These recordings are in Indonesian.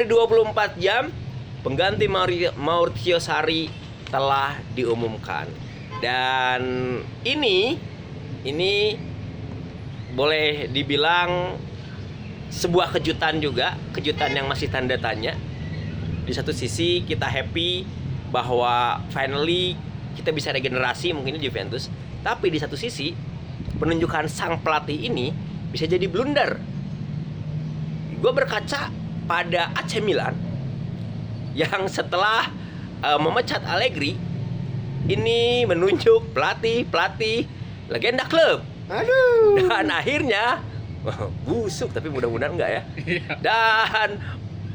dari 24 jam pengganti Mauri- Maurizio Sarri telah diumumkan. Dan ini ini boleh dibilang sebuah kejutan juga, kejutan yang masih tanda tanya. Di satu sisi kita happy bahwa finally kita bisa regenerasi mungkin di Juventus, tapi di satu sisi penunjukan sang pelatih ini bisa jadi blunder. Gue berkaca pada AC Milan yang setelah eh, memecat Allegri ini menunjuk pelatih pelatih legenda klub Aduh. dan akhirnya busuk tapi mudah-mudahan enggak ya. Dan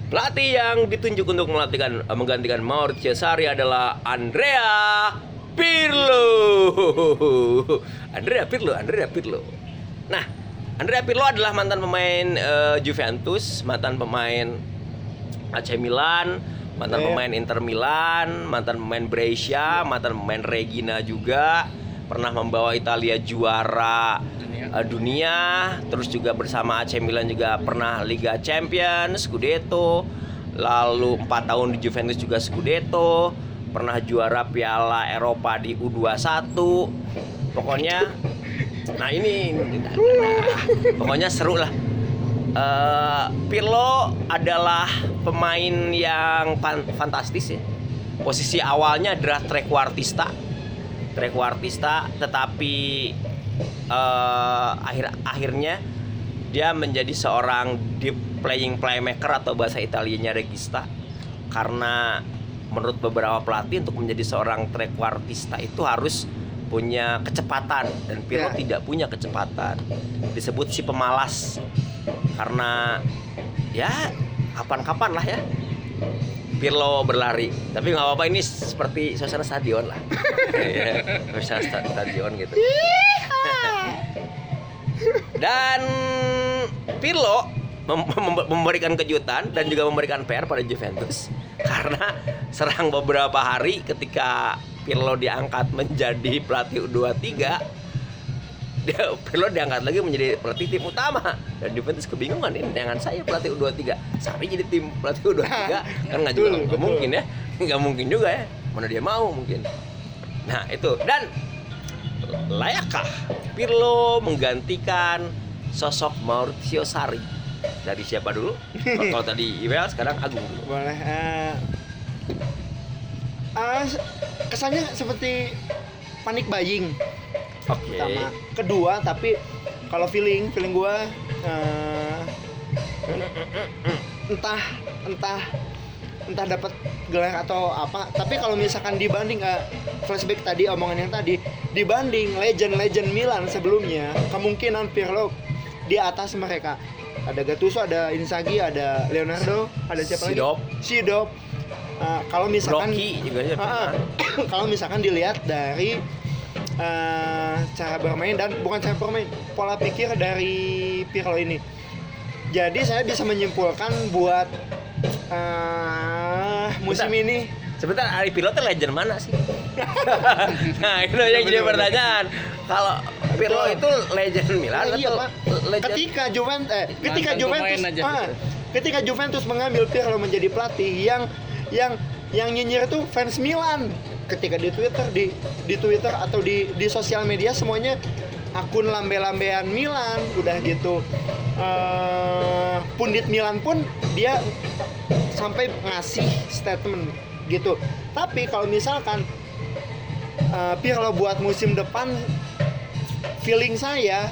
pelatih yang ditunjuk untuk melatihkan eh, menggantikan Maurizio Sarri adalah Andrea Pirlo. Andrea Pirlo, Andrea Pirlo. Nah, Andrea Pirlo adalah mantan pemain eh, Juventus, mantan pemain AC Milan, mantan Iya. pemain Inter Milan, mantan pemain Brescia, mantan pemain Regina juga, pernah membawa Italia juara Dunia. eh, dunia, terus juga bersama AC Milan juga pernah Liga Champions, Scudetto, lalu 4 tahun di Juventus juga Scudetto, pernah juara Piala Eropa di U21. Pokoknya nah ini pokoknya seru lah. Eh, Pirlo adalah pemain yang fan- fantastis ya. Posisi awalnya adalah trequartista. Trequartista tetapi eh, akhir akhirnya dia menjadi seorang deep playing playmaker atau bahasa Italianya regista karena menurut beberapa pelatih untuk menjadi seorang trequartista itu harus punya kecepatan dan Pirlo Ya. tidak punya kecepatan. Disebut si pemalas. Karena ya kapan-kapan lah ya. Pirlo berlari. Tapi nggak apa-apa ini seperti suasana stadion lah. Ya, suasana sta- stadion gitu. Dan Pirlo mem- mem- memberikan kejutan dan juga memberikan PR pada Juventus. Karena serang beberapa hari ketika Pirlo diangkat menjadi pelatih U23 dia Pirlo diangkat lagi menjadi pelatih tim utama. Dan Juventus kebingungan ini dengan saya pelatih U23 Sarri jadi tim pelatih U23 kan nggak juga nggak mungkin ya. Nggak mungkin juga ya. Mana dia mau mungkin. Nah itu. Dan layakkah Pirlo menggantikan sosok Maurizio Sarri? Dari siapa dulu? Kalau tadi Iwel sekarang Agung dulu. Boleh. eh, ah, s- kesannya seperti panik buying oke pertama. Kedua, tapi kalau feeling, feeling gua eh, entah entah entah dapat gelar atau apa. Tapi kalau misalkan dibanding eh, flashback tadi omongan yang tadi, dibanding legend-legend Milan sebelumnya, kemungkinan Pirlo di atas mereka. Ada Gattuso, ada Inzaghi, ada Leonardo, ada siapa Sidop. lagi? Sidop. Eh, kalau misalkan Rocky juga ya ah. kalau misalkan dilihat dari eh, cara bermain dan bukan cara bermain, pola pikir dari Pirlo ini. Jadi saya bisa menyimpulkan buat eh, musim Bentar. ini Sebentar, Ari Pirlo tuh legend mana sih? nah, itu yang jadi pertanyaan. Kalau Pirlo itu legend Milan Iya, atau Pak. legend ketika Juventus eh, ketika Mantan Juventus ah, ketika Juventus mengambil Pirlo menjadi pelatih yang yang yang nyinyir itu fans Milan ketika di Twitter di di Twitter atau di di sosial media semuanya akun lambe-lambean Milan udah gitu eh pundit Milan pun dia sampai ngasih statement gitu tapi kalau misalkan eh, Pirlo buat musim depan feeling saya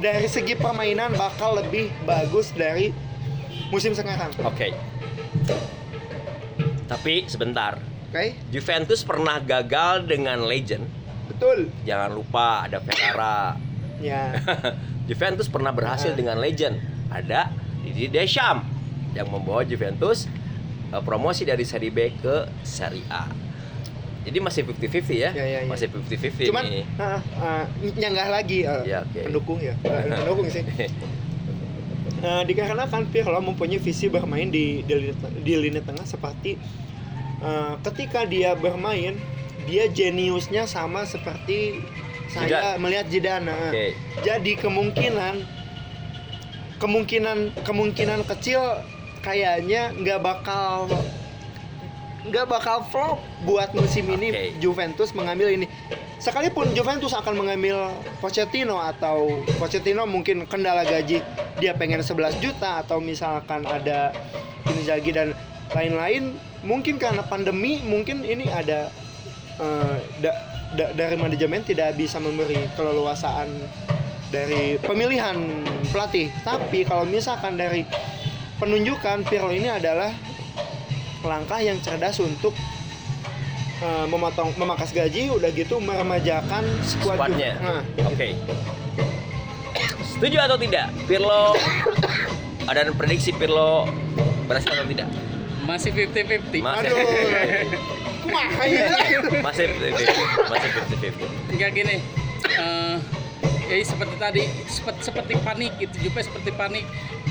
dari segi permainan bakal lebih bagus dari musim sekarang. Oke. Tapi sebentar, Oke? Juventus pernah gagal dengan legend. Betul. Jangan lupa ada Ferrara. Ya. Juventus pernah berhasil Ah. dengan legend. Ada Didier Deschamps yang membawa Juventus eh, promosi dari Serie B ke Serie A. Jadi masih 50-50 ya. Ya, ya, ya. Masih 50-50 Cuman nih. ah, ah, nyanggah lagi ah, Ya, oke. pendukung ya. Ah, pendukung sih. Nah, dikarenakan Pirlo mempunyai visi bermain di di lini, di lini tengah seperti eh, ketika dia bermain dia jeniusnya sama seperti saya Zidane. melihat Zidane. Nah, Oke. Jadi kemungkinan kemungkinan kemungkinan kecil kayaknya nggak bakal nggak bakal flop buat musim ini Oke. Juventus mengambil ini. Sekalipun Juventus akan mengambil Pochettino atau Pochettino mungkin kendala gaji dia pengen 11 juta atau misalkan ada Inzaghi dan lain-lain mungkin karena pandemi mungkin ini ada eh, da- da- dari manajemen tidak bisa memberi keleluasaan dari pemilihan pelatih. Tapi kalau misalkan dari penunjukan Pirlo ini adalah langkah yang cerdas untuk eh, memotong memangkas gaji udah gitu meremajakan skuad Squadnya. Nah, Oke. Setuju atau tidak? Pirlo ada prediksi Pirlo berhasil atau tidak? Masih 50-50. Masih aduh. Ya? masih 50 masih 50 Enggak gini. eh ya seperti tadi seperti, seperti panik gitu juga seperti panik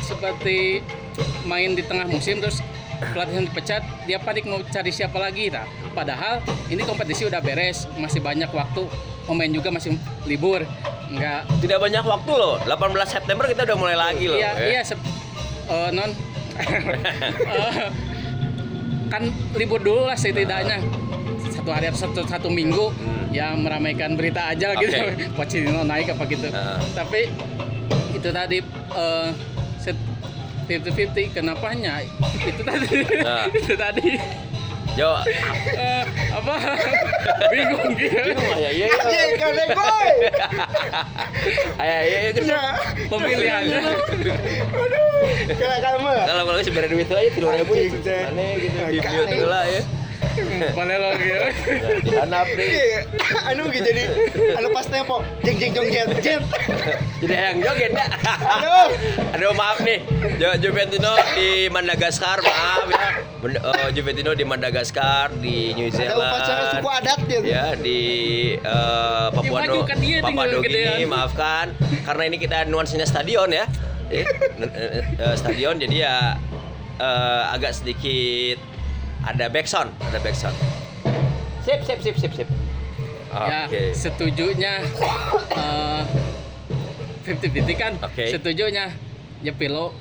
seperti main di tengah musim terus pelatih yang dipecat dia panik mau cari siapa lagi nah padahal ini kompetisi udah beres masih banyak waktu pemain juga masih libur enggak Tidak banyak waktu loh. 18 September kita udah mulai lagi loh. iya ya. iya eh, non Eh, kan libur dulu lah setidaknya satu hari atau satu, satu minggu Hmm. ya meramaikan berita aja lah gitu. Pochettino naik apa gitu Nah. tapi itu tadi eh, set 50-50 kenapanya itu tadi Nah. itu tadi Yo, eh, apa bingung gitu bingung lah ya. Iya, iya. Anjing, kadek boy. Ayo, iya, iya, iya. Ya. pemilihannya Kayak kamu. Kalau kalau sebenarnya duit itu aja tiga ribu ya. Mana gitu di itu lah ya. mana lo gitu Nah, Di handap nih. Iya, anu gitu jadi anu pas tempo jeng jeng jeng jet jet. Jadi yang joget ya. Aduh. Aduh maaf nih, Jo Juventino di Madagaskar maaf ya. Ben- eh, Juventino di Madagaskar di New Ada Zealand. upacara suku adat gitu. Ya di eh, Papua Ya, maju kan dia Papua Nugini, maafkan karena ini kita nuansanya stadion ya. Eh, eh, stadion jadi ya eh, agak sedikit ada backsound, ada backsound. Sip, sip, sip, sip, sip. ya Oke. setujunya eh 50-50 kan Oke. setujunya ya Pirlo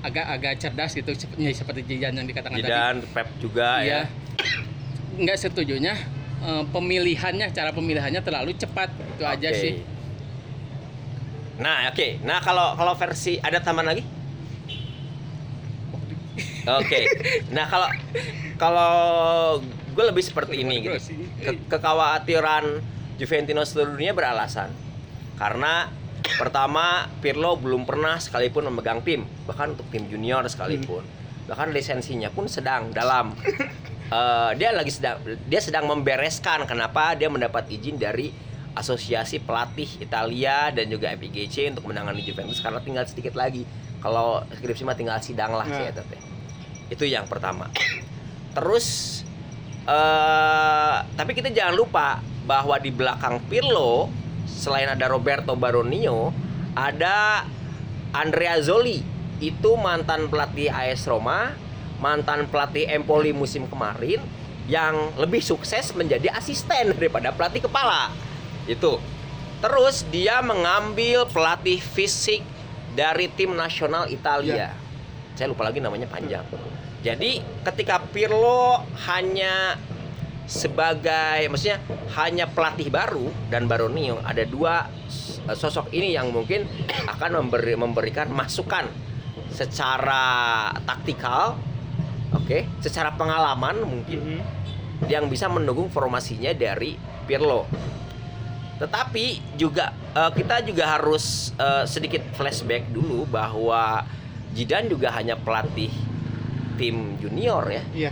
agak-agak cerdas gitu ya, seperti Jidan yang dikatakan tadi Jidan, Pep juga ya. Iya. nggak setujunya eh, pemilihannya cara pemilihannya terlalu cepat itu aja Oke. sih Nah, oke. Nah, kalau kalau versi ada tambahan lagi? Oke. Nah, kalau kalau gue lebih seperti ini gitu. Ke- kekhawatiran Juventino seluruh dunia beralasan. Karena pertama Pirlo belum pernah sekalipun memegang tim, bahkan untuk tim junior sekalipun. Bahkan lisensinya pun sedang dalam eh, dia lagi sedang dia sedang membereskan kenapa dia mendapat izin dari asosiasi pelatih Italia dan juga FIGC untuk menangani Juventus karena tinggal sedikit lagi. Kalau skripsi mah tinggal sidang lah sih Nah. eta teh. Itu yang pertama. Terus eh tapi kita jangan lupa bahwa di belakang Pirlo selain ada Roberto Baronio, ada Andrea Zoli. Itu mantan pelatih AS Roma, mantan pelatih Empoli musim kemarin yang lebih sukses menjadi asisten daripada pelatih kepala. Itu. Terus dia mengambil pelatih fisik dari tim nasional Italia. Saya lupa lagi namanya panjang. Jadi ketika Pirlo hanya sebagai maksudnya hanya pelatih baru dan Baronio ada dua eh, sosok ini yang mungkin akan memberi memberikan masukan secara taktikal oke secara pengalaman mungkin Mhm. yang bisa mendukung formasinya dari Pirlo. Tetapi juga eh, kita juga harus eh, sedikit flashback dulu bahwa Zidane juga hanya pelatih tim junior ya Iya.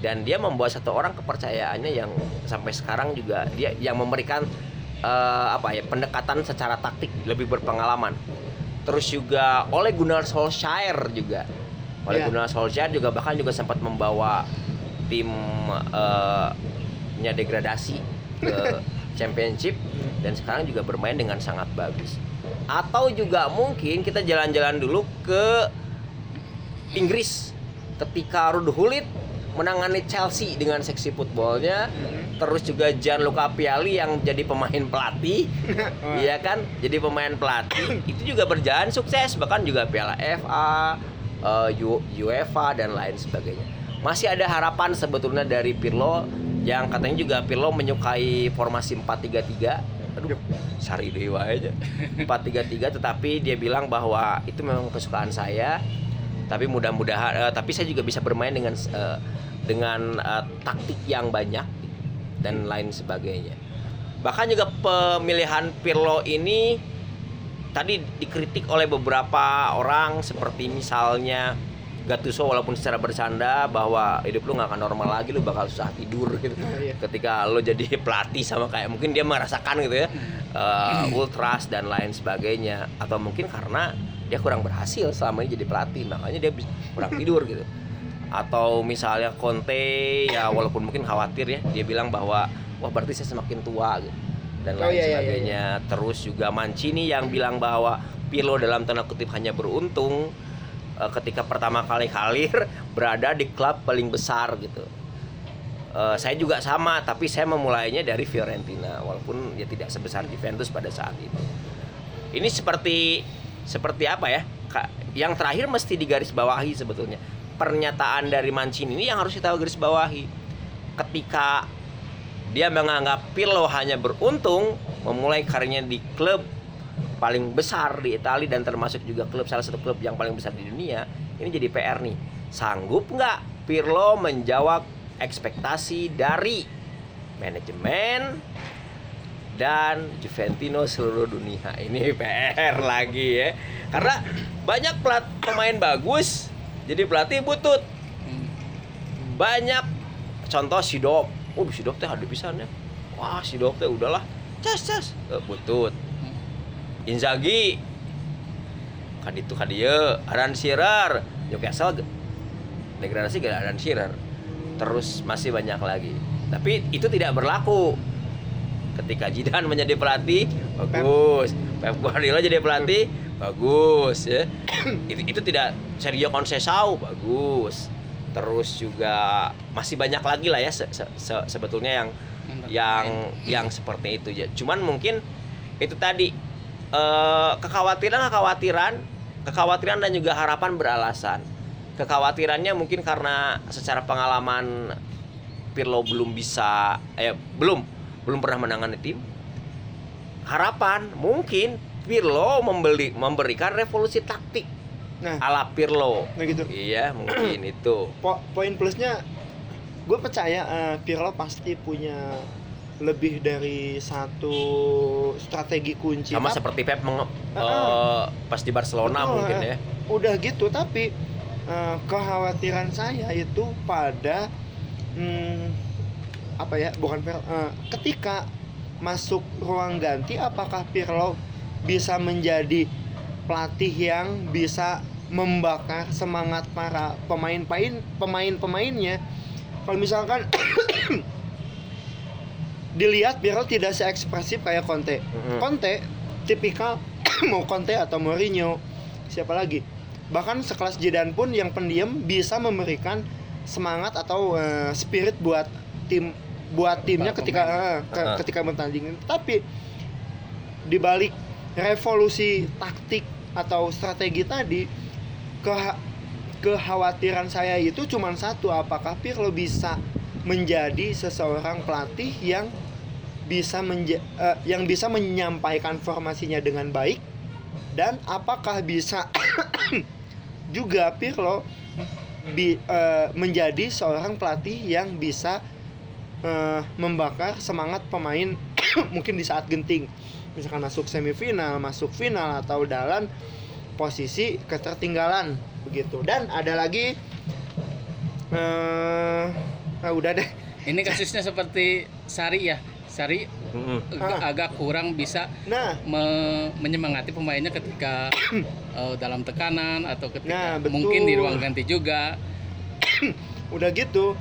dan dia membawa satu orang kepercayaannya yang sampai sekarang juga dia yang memberikan eh, apa ya pendekatan secara taktik lebih berpengalaman. Terus juga oleh Gunnar Solskjaer juga. Oleh Iya. Gunnar Solskjaer juga bahkan juga sempat membawa tim eh, nya degradasi ke championship dan sekarang juga bermain dengan sangat bagus. Atau juga mungkin kita jalan-jalan dulu ke Inggris ketika Ruud Gullit menangani Chelsea dengan seksi footballnya terus juga Gianluca Piali yang jadi pemain pelatih iya kan jadi pemain pelatih itu juga berjalan sukses bahkan juga Piala FA eh, UEFA dan lain sebagainya. Masih ada harapan sebetulnya dari Pirlo yang katanya juga Pirlo menyukai formasi 4-3-3. Aduh, sari dewa aja. 4-3-3 tetapi dia bilang bahwa itu memang kesukaan saya. Tapi mudah-mudahan eh, tapi saya juga bisa bermain dengan eh, dengan eh, taktik yang banyak dan lain sebagainya. Bahkan juga pemilihan Pirlo ini tadi dikritik oleh beberapa orang seperti misalnya Gattuso walaupun secara bercanda bahwa hidup lu nggak akan normal lagi lu bakal susah tidur gitu iya. ketika lu jadi pelatih sama kayak mungkin dia merasakan gitu ya eh, ultras dan lain sebagainya atau mungkin karena dia kurang berhasil selama ini jadi pelatih makanya dia kurang tidur gitu. Atau misalnya Conte ya walaupun mungkin khawatir ya dia bilang bahwa wah berarti saya semakin tua gitu dan Oh, lain iya, iya, sebagainya. Terus juga Mancini yang bilang bahwa Pirlo dalam tanda kutip hanya beruntung eh, ketika pertama kali kalir berada di klub paling besar gitu. Eh, saya juga sama tapi saya memulainya dari Fiorentina walaupun ya tidak sebesar Juventus pada saat itu. Ini seperti seperti apa ya? Yang terakhir mesti digarisbawahi sebetulnya. Pernyataan dari Mancini ini yang harus kita garis bawahi ketika dia menganggap Pirlo hanya beruntung memulai karirnya di klub paling besar di Italia dan termasuk juga klub salah satu klub yang paling besar di dunia ini jadi PR nih. Sanggup nggak Pirlo menjawab ekspektasi dari manajemen dan Juventino seluruh dunia. Ini PR lagi ya. Karena banyak pelat pemain bagus jadi pelatih butut. Banyak. Contoh Sidop. Oh Sidop teh ada pisannya wah Sidop teh udahlah. Cas cas. Eh, butut. Inzaghi. Kaditu kadieu Aran Shearer. Newcastle degradasi gara Aran Shearer. Terus masih banyak lagi. Tapi itu tidak berlaku ketika Zidane menjadi pelatih bagus. Pep Guardiola jadi pelatih bagus ya. Itu itu tidak Sergio Conceição bagus. Terus juga masih banyak lagi lah ya se- se- se- sebetulnya yang yang yang seperti itu ya. Cuman mungkin itu tadi eh, kekhawatiran kekhawatiran kekhawatiran dan juga harapan beralasan. Kekhawatirannya mungkin karena secara pengalaman Pirlo belum bisa eh belum belum pernah menangani tim. Harapan mungkin Pirlo membeli memberikan revolusi taktik Nah, ala Pirlo. Nah gitu. iya mungkin itu. Po- poin plusnya gue percaya eh, Pirlo pasti punya lebih dari satu strategi kunci sama Tap- seperti Pep menge- Ah, eh, pas di Barcelona Betul, mungkin eh. ya. udah gitu tapi eh, kekhawatiran saya itu pada hmm, apa ya bukan Pirlo, eh, ketika masuk ruang ganti apakah Pirlo bisa menjadi pelatih yang bisa membakar semangat para pemain-pemain pemain-pemainnya? Kalau misalkan dilihat Pirlo tidak seekspresif kayak Conte. Conte tipikal mau Conte atau Mourinho siapa lagi? Bahkan sekelas Zidane pun yang pendiam bisa memberikan semangat atau eh, spirit buat tim buat timnya ketika eh, ke- Uh-uh. ketika bertanding tapi di balik revolusi taktik atau strategi tadi ke kekhawatiran saya itu cuma satu apakah Pirlo bisa menjadi seseorang pelatih yang bisa menja- eh, yang bisa menyampaikan formasinya dengan baik? Dan apakah bisa juga Pirlo bi- eh, menjadi seorang pelatih yang bisa eh, membakar semangat pemain mungkin di saat genting misalkan masuk semifinal masuk final atau dalam posisi ketertinggalan begitu dan ada lagi eh ah, udah deh Ini kasusnya seperti Sari ya. Sari ag- Ah. agak kurang bisa nah me- menyemangati pemainnya ketika eh, dalam tekanan atau ketika Nah, betul. mungkin di ruang ganti juga. udah gitu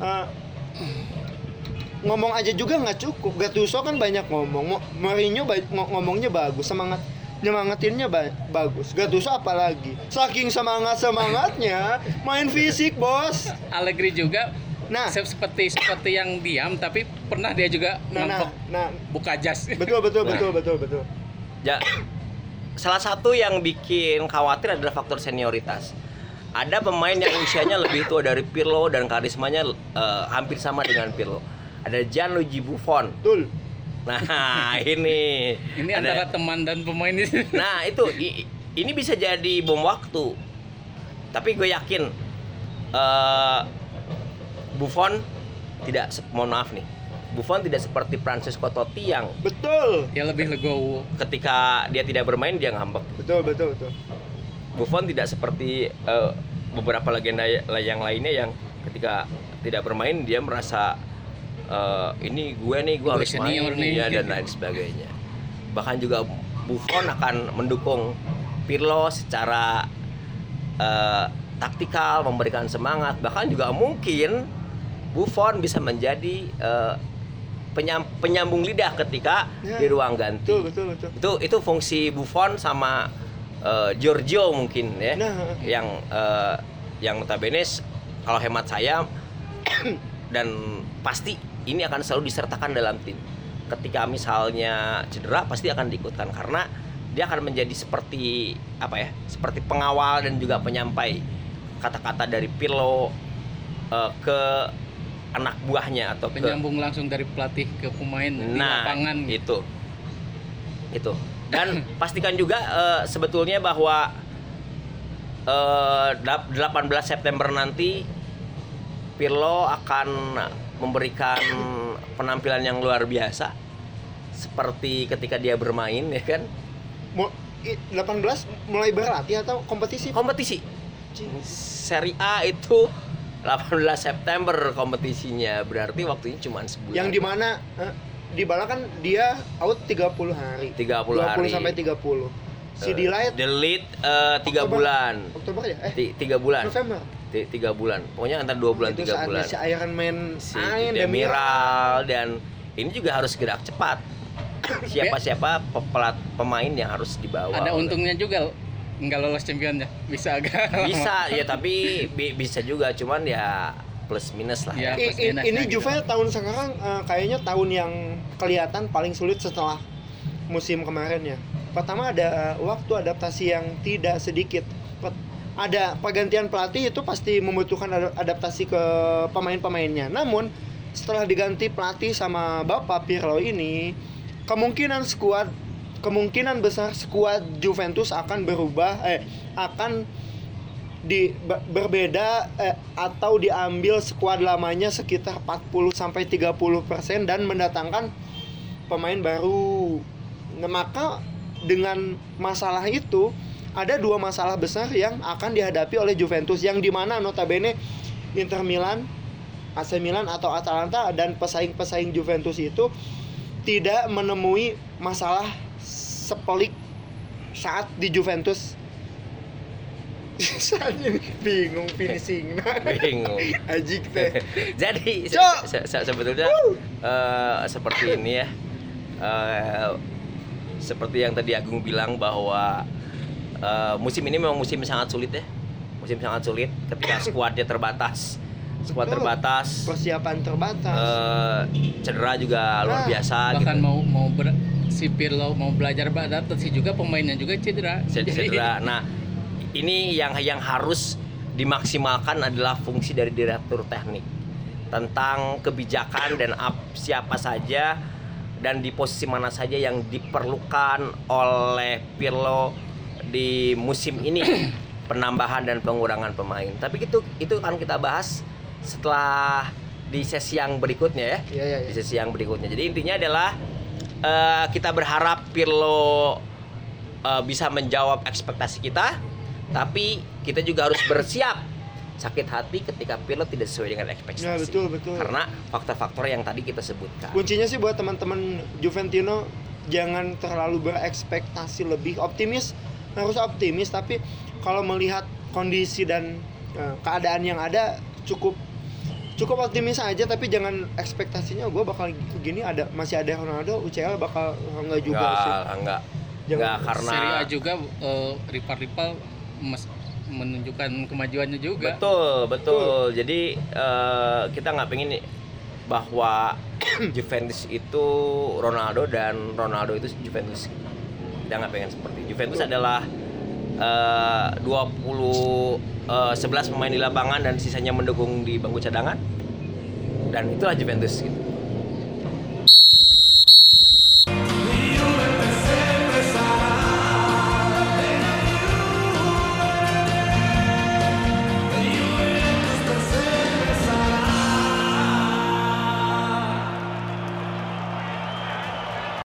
eh, ngomong aja juga nggak cukup. Gattuso kan banyak ngomong. Mo- Mourinho ba- ngo- ngomongnya bagus semangat nyemangatinnya ba- bagus. Gattuso apalagi? Saking semangat semangatnya main fisik bos. Allegri juga nah. se- seperti seperti yang diam tapi pernah dia juga nah nah, nah. buka jas. betul betul Nah. betul betul betul. Ya, salah satu yang bikin khawatir adalah faktor senioritas. ada pemain yang usianya lebih tua dari Pirlo dan karismanya eh, hampir sama dengan Pirlo. Ada Gianluigi Buffon. Betul. Nah, ini Ini Ada- antara teman dan pemain ini. Nah itu i- ini bisa jadi bom waktu. Tapi gue yakin eh Buffon tidak mohon maaf nih. Buffon tidak seperti Francesco Totti yang Betul. Ya lebih legowo. ketika dia tidak bermain dia ngambek. Betul, betul, betul. Buffon tidak seperti eh, beberapa legenda yang lainnya yang ketika tidak bermain dia merasa eh, ini gue nih gue harus senior main nih. ya dan lain sebagainya. Bahkan juga Buffon akan mendukung Pirlo secara eh, taktikal, memberikan semangat, bahkan juga mungkin Buffon bisa menjadi eh, penyam- penyambung lidah ketika Ya. di ruang ganti Betul, betul, betul. itu itu fungsi Buffon sama eh, Giorgio mungkin ya Nah. yang eh, yang notabene kalau hemat saya dan pasti ini akan selalu disertakan dalam tim ketika misalnya cedera pasti akan diikutkan karena dia akan menjadi seperti apa ya seperti pengawal dan juga penyampai kata-kata dari Pirlo eh, ke anak buahnya atau ke Penyambung langsung dari pelatih ke pemain di Nah, lapangan. itu. Itu. Dan pastikan juga eh, sebetulnya bahwa eh, dap- 18 September nanti Pirlo akan memberikan penampilan yang luar biasa seperti ketika dia bermain ya kan Mu- i- 18 mulai berlatih atau kompetisi? kompetisi Serie A itu 18 September kompetisinya berarti waktunya cuma sebulan Yang di mana eh, di Bala kan dia out 30 hari. 30 20 hari sampai 30. Si Eh, Delight delete eh, tiga Oktober. bulan Oktober ya? Eh, Ti- tiga bulan November. Ti- tiga bulan pokoknya antara dua bulan itu tiga saatnya bulan si Iron Man si Demiral dan ini juga harus gerak cepat siapa siapa pe- pelat pemain yang harus dibawa Ada oleh- untungnya juga nggak lolos championnya. Bisa agak lama. bisa ya tapi bi- bisa juga cuman ya plus minus lah Ya, plus minusnya ini gitu. Juve tahun sekarang eh, kayaknya tahun yang kelihatan paling sulit setelah musim kemarin ya. Pertama ada eh, waktu adaptasi yang tidak sedikit. Ada pergantian pelatih itu pasti membutuhkan ada- adaptasi ke pemain-pemainnya. Namun setelah diganti pelatih sama Bapak Pirlo ini, kemungkinan skuad kemungkinan besar skuad Juventus akan berubah eh akan di be- berbeda eh, atau diambil skuad lamanya sekitar 40 sampai 30% dan mendatangkan pemain baru. Nah, maka dengan masalah itu ada dua masalah besar yang akan dihadapi oleh Juventus yang di mana notabene Inter Milan, AC Milan atau Atalanta dan pesaing-pesaing Juventus itu tidak menemui masalah sepelik saat di Juventus. Soalnya bingung finishing. Bingung. Ajik teh. Jadi se- se- se- sebetulnya eh, seperti ini ya Eh, seperti yang tadi Agung bilang bahwa eh, musim ini memang musim sangat sulit ya. Musim sangat sulit ketika skuadnya terbatas. Skuad terbatas. Persiapan terbatas. Eh, cedera juga luar Nah, biasa bahkan gitu. mau mau ber, si Pirlo mau belajar beradaptasi juga pemainnya juga cedera. Ced- cedera. Nah, ini yang yang harus dimaksimalkan adalah fungsi dari direktur teknik. Tentang kebijakan dan ap- siapa saja dan di posisi mana saja yang diperlukan oleh Pirlo di musim ini penambahan dan pengurangan pemain. Tapi itu itu akan kita bahas setelah di sesi yang berikutnya ya Iya iya di iya. sesi yang berikutnya. Jadi intinya adalah eh, kita berharap Pirlo eh, bisa menjawab ekspektasi kita, tapi kita juga harus bersiap sakit hati ketika Pirlo tidak sesuai dengan ekspektasi. Ya betul betul. Karena faktor-faktor yang tadi kita sebutkan. Kuncinya sih buat teman-teman Juventino jangan terlalu berekspektasi lebih optimis harus optimis tapi kalau melihat kondisi dan eh, keadaan yang ada cukup cukup optimis aja tapi jangan ekspektasinya gue bakal gini ada masih ada Ronaldo UCL bakal enggak juga sih Enggak, enggak. Jangan- Enggak karena Serie A juga eh, rival-rival menunjukkan kemajuannya juga. Betul, betul. Jadi eh, kita nggak pengen bahwa Juventus itu Ronaldo dan Ronaldo itu Juventus. Kita nggak pengen seperti. Juventus adalah eh, 20 eh, 11 pemain di lapangan dan sisanya mendukung di bangku cadangan dan itulah Juventus gitu.